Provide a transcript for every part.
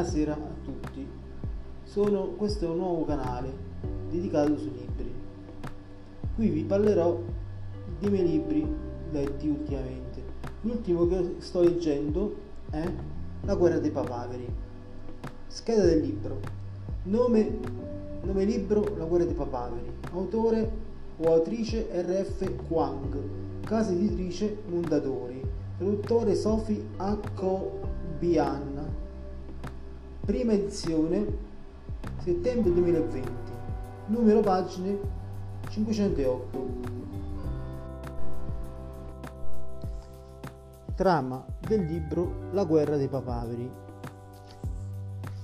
Buonasera a tutti, Sono, questo è un nuovo canale dedicato sui libri. Qui vi parlerò dei miei libri letti ultimamente. L'ultimo che sto leggendo è La guerra dei papaveri. Scheda del libro. Nome, nome libro La guerra dei papaveri. Autore o autrice RF Kwang. Casa editrice Mondadori. Traduttore Sophie H. Prima edizione settembre 2020. Numero pagine 508. Trama del libro La guerra dei papaveri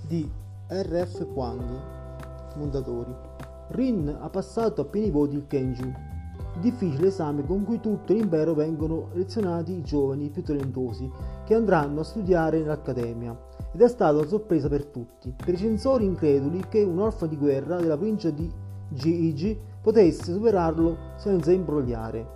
di R.F. Kwang, Mondadori. Rin ha passato a pieni voti il Kenju, difficile esame con cui tutto l'impero vengono selezionati i giovani più talentuosi che andranno a studiare nell'accademia ed è stata una sorpresa per tutti, per i censori increduli che un orfano di guerra della provincia di Gigi potesse superarlo senza imbrogliare.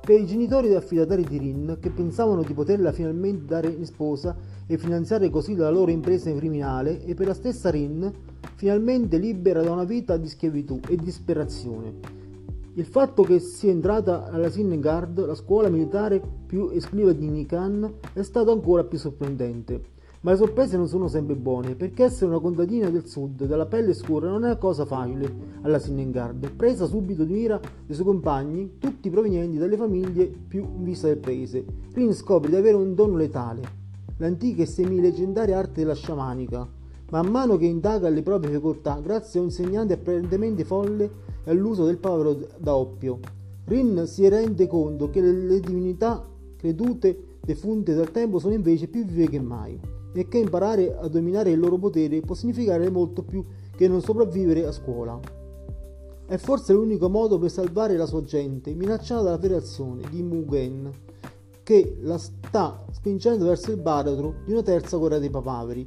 Per i genitori e affidatari di Rin, che pensavano di poterla finalmente dare in sposa e finanziare così la loro impresa criminale, e per la stessa Rin, finalmente libera da una vita di schiavitù e disperazione. Il fatto che sia entrata alla Sinengard, la scuola militare più esclusiva di Nikan, è stato ancora più sorprendente. Ma le sorprese non sono sempre buone, perché essere una contadina del sud, dalla pelle scura, non è una cosa facile alla Sinengard, presa subito di mira dei suoi compagni, tutti provenienti dalle famiglie più in vista del paese. Rin scopre di avere un dono letale, l'antica e semi-leggendaria arte della sciamanica. Man mano che indaga le proprie facoltà, grazie a un insegnante apparentemente folle, e all'uso del povero da oppio. Rin si rende conto che le, divinità credute defunte dal tempo sono invece più vive che mai e che imparare a dominare il loro potere può significare molto più che non sopravvivere a scuola. È forse l'unico modo per salvare la sua gente, minacciata dalla federazione di Mugen, che la sta spingendo verso il baratro di una terza guerra dei papaveri.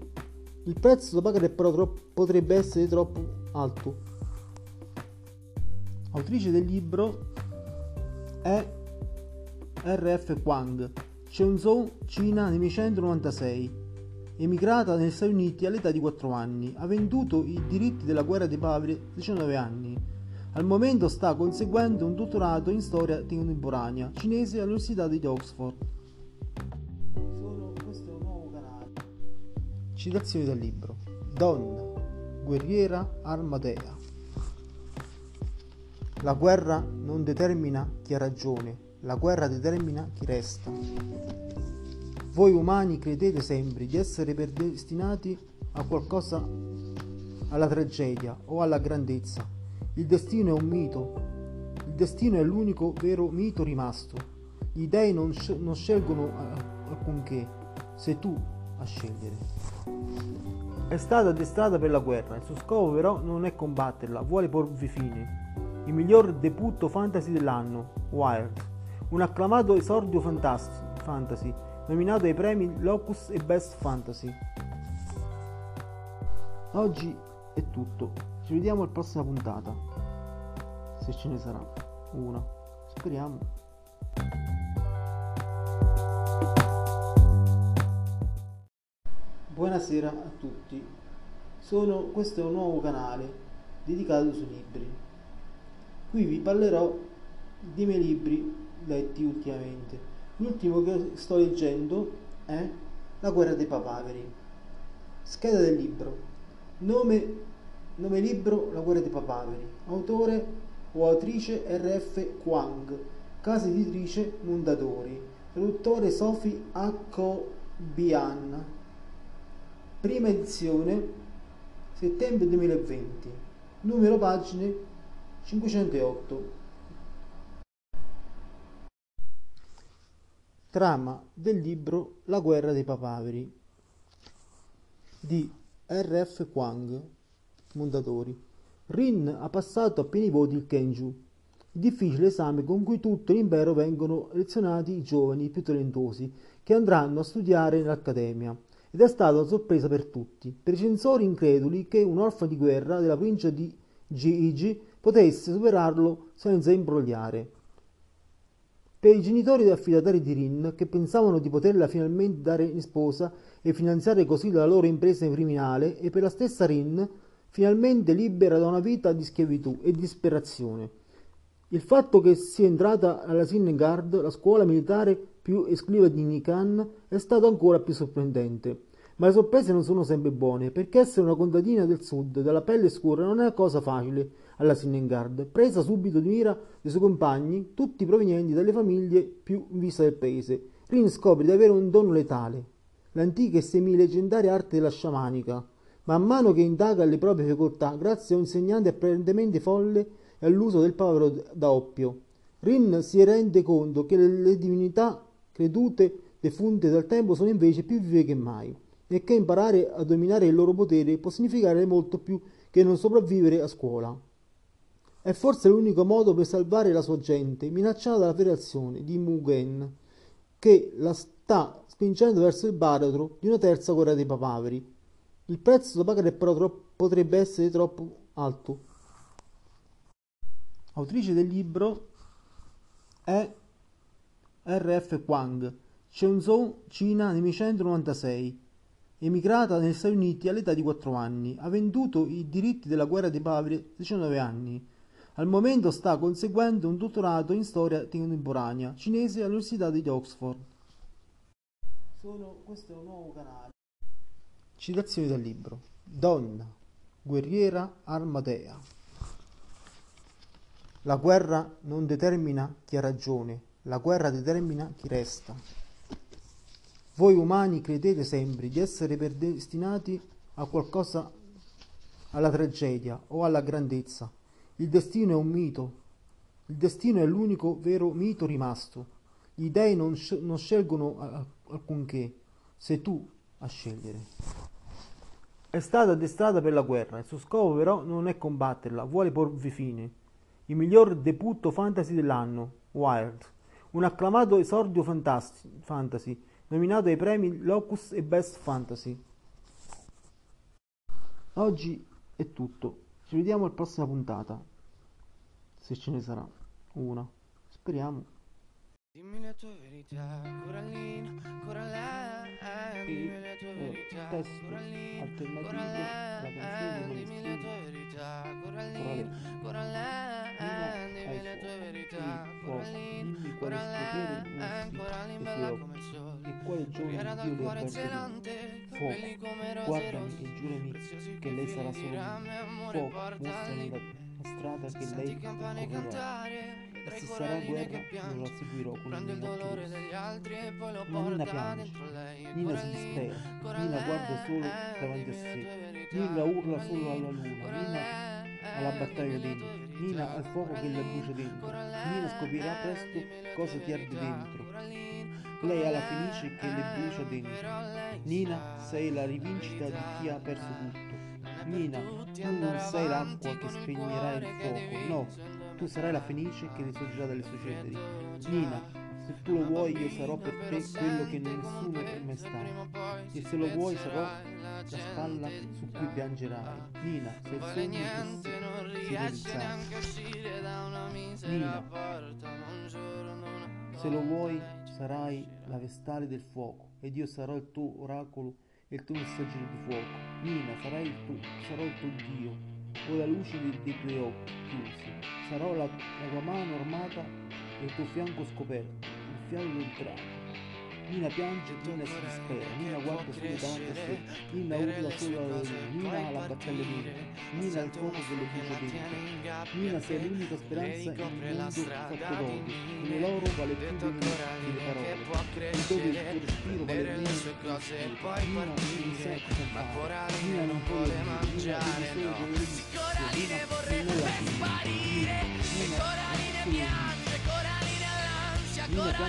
Il prezzo da pagare però troppo, potrebbe essere troppo alto Autrice del libro è R.F. Kwang, Cheongzhou, Cina, nel 1996. Emigrata negli Stati Uniti all'età di 4 anni, ha venduto i diritti della guerra dei Paveri a 19 anni. Al momento sta conseguendo un dottorato in storia contemporanea cinese all'Università di Oxford. Citazioni dal libro. Donna, guerriera Armadea. La guerra non determina chi ha ragione, la guerra determina chi resta. Voi umani credete sempre di essere predestinati a qualcosa, alla tragedia o alla grandezza. Il destino è un mito. Il destino è l'unico vero mito rimasto. Gli dei non, sc- non scelgono alcunché, sei tu a scegliere. È stata addestrata per la guerra, il suo scopo però non è combatterla, vuole porvi fine il miglior debutto fantasy dell'anno, Wild, un acclamato esordio fantasy, nominato ai premi Locus e Best Fantasy. Oggi è tutto, ci vediamo alla prossima puntata, se ce ne sarà una, speriamo. Buonasera a tutti, Sono, questo è un nuovo canale dedicato sui libri. Qui vi parlerò dei miei libri letti ultimamente. L'ultimo che sto leggendo è La guerra dei papaveri. Scheda del libro. Nome, nome libro La guerra dei papaveri. Autore o autrice RF Kwang. Casa editrice Mondadori. Traduttore Sophie H. Bian. Prima edizione settembre 2020. Numero pagine 508 Trama del libro La guerra dei papaveri di R.F. Kwang, Mondadori. Rin ha passato a pieni voti il Kenju, il difficile esame con cui tutto l'impero vengono selezionati i giovani più talentuosi che andranno a studiare nell'accademia ed è stata una sorpresa per tutti, per i censori increduli che un orfano di guerra della provincia di Gigi potesse superarlo senza imbrogliare. Per i genitori affidatari di Rin, che pensavano di poterla finalmente dare in sposa e finanziare così la loro impresa criminale, e per la stessa Rin, finalmente libera da una vita di schiavitù e disperazione. Il fatto che sia entrata alla Sinengard, la scuola militare più esclusiva di Nikan, è stato ancora più sorprendente. Ma le sorprese non sono sempre buone, perché essere una contadina del sud, dalla pelle scura, non è una cosa facile alla Sinengard, presa subito di mira dei suoi compagni, tutti provenienti dalle famiglie più in vista del paese. Rin scopre di avere un dono letale, l'antica e semi-leggendaria arte della sciamanica. Man mano che indaga le proprie facoltà, grazie a un insegnante apparentemente folle e all'uso del povero da oppio, Rin si rende conto che le divinità credute defunte dal tempo sono invece più vive che mai e che imparare a dominare il loro potere può significare molto più che non sopravvivere a scuola. È forse l'unico modo per salvare la sua gente, minacciata dalla federazione di Mugen, che la sta spingendo verso il baratro di una terza guerra dei papaveri. Il prezzo da pagare però troppo, potrebbe essere troppo alto. Autrice del libro è R.F. Kwang, Shenzhou, Cina, nel 1996. Emigrata negli Stati Uniti all'età di 4 anni, ha venduto i diritti della guerra dei papaveri a 19 anni al momento sta conseguendo un dottorato in storia contemporanea cinese all'Università di Oxford. Sono, questo è un nuovo canale. Citazioni dal libro. Donna, guerriera Armadea. La guerra non determina chi ha ragione, la guerra determina chi resta. Voi umani credete sempre di essere predestinati a qualcosa, alla tragedia o alla grandezza il destino è un mito. Il destino è l'unico vero mito rimasto. Gli dei non, non scelgono alcunché, sei tu a scegliere. È stata addestrata per la guerra, il suo scopo però non è combatterla, vuole porvi fine. Il miglior debutto fantasy dell'anno, Wild, un acclamato esordio fantasy, nominato ai premi Locus e Best Fantasy. Oggi è tutto, ci vediamo alla prossima puntata. Se ce ne sarà una. Speriamo. Dimmi la tua verità, Corallina, Corallina, dimmi la tua verità, Corallina, Corallina, dimmi la tua verità, Corallina, Corallina, dimmi la tua verità, Corallina, Corallina, Corallina, bella come il sole, e quale giorno Dio le avverte fuoco, guardami e giurami che lei sarà solo fuoco, mostrami la strada che lei correrà. E se sarà guerra, non la seguirò con il dolore degli altri e poi lo Nina piange, Nina si dispera, Nina guarda solo davanti a sé, Nina urla solo alla luna, Nina alla battaglia dentro, Nina al fuoco che la brucia dentro, Nina scoprirà presto cosa ti arde dentro. Lei ha la fenice che le brucia dentro. Nina, sei la rivincita di chi ha perso tutto. Nina, tu non sei l'acqua che spegnerà il fuoco, no, tu sarai la fenice che risorgerà dalle sue ceneri. Nina, se tu lo vuoi io sarò per te quello che nessuno è mai stato. E se lo vuoi sarò la spalla su cui piangerai. Nina, sei il sogno che si, si realizzerà. Nina, se lo vuoi sarai la vestale del fuoco ed io sarò il tuo oracolo e il tuo messaggero di fuoco. Nina, sarai il tuo, sarò il tuo Dio, o la luce dei, dei tuoi occhi chiusi. Sarò la, la tua mano armata il tuo fianco scoperto, il fianco del drago. Nina piange, Nina si dispera, Nina guarda solo davanti a sé, Nina urla solo alla luna, Nina ha la battaglia dentro, Nina ha il fuoco che le brucia dentro, Nina sei l'unica speranza in un mondo fatto d'odio, come l'oro vale più delle, delle parole, il dove il tuo respiro vale meno del tuo spirito, Nina non sai cosa fare, Nina non può dormire, Nina devi solo Il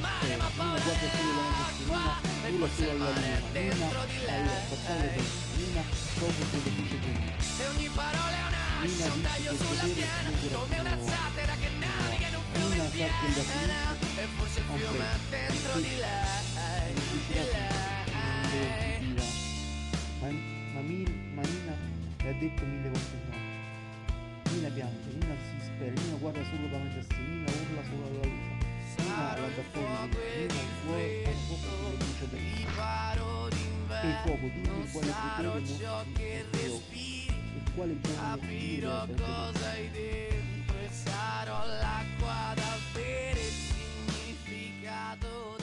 male ma poi guarda solo la nessunina, solo alla luna, alla battaglia del Nina dopo che lo dice tutto. E ogni parola è un'ascia, un taglio sulla schiena, come una zattera che in piena, e forse il fiume dentro di lei, di lei. Ma Nina le ha detto mille volte no. Nina piange, Nina si spera, Nina guarda solo davanti a sé, Nina urla solo alla Questo è il fuoco, dimmi quale potere mostri il fuoco e quale bene cosa hai dentro e sarò l'acqua da bere il significato.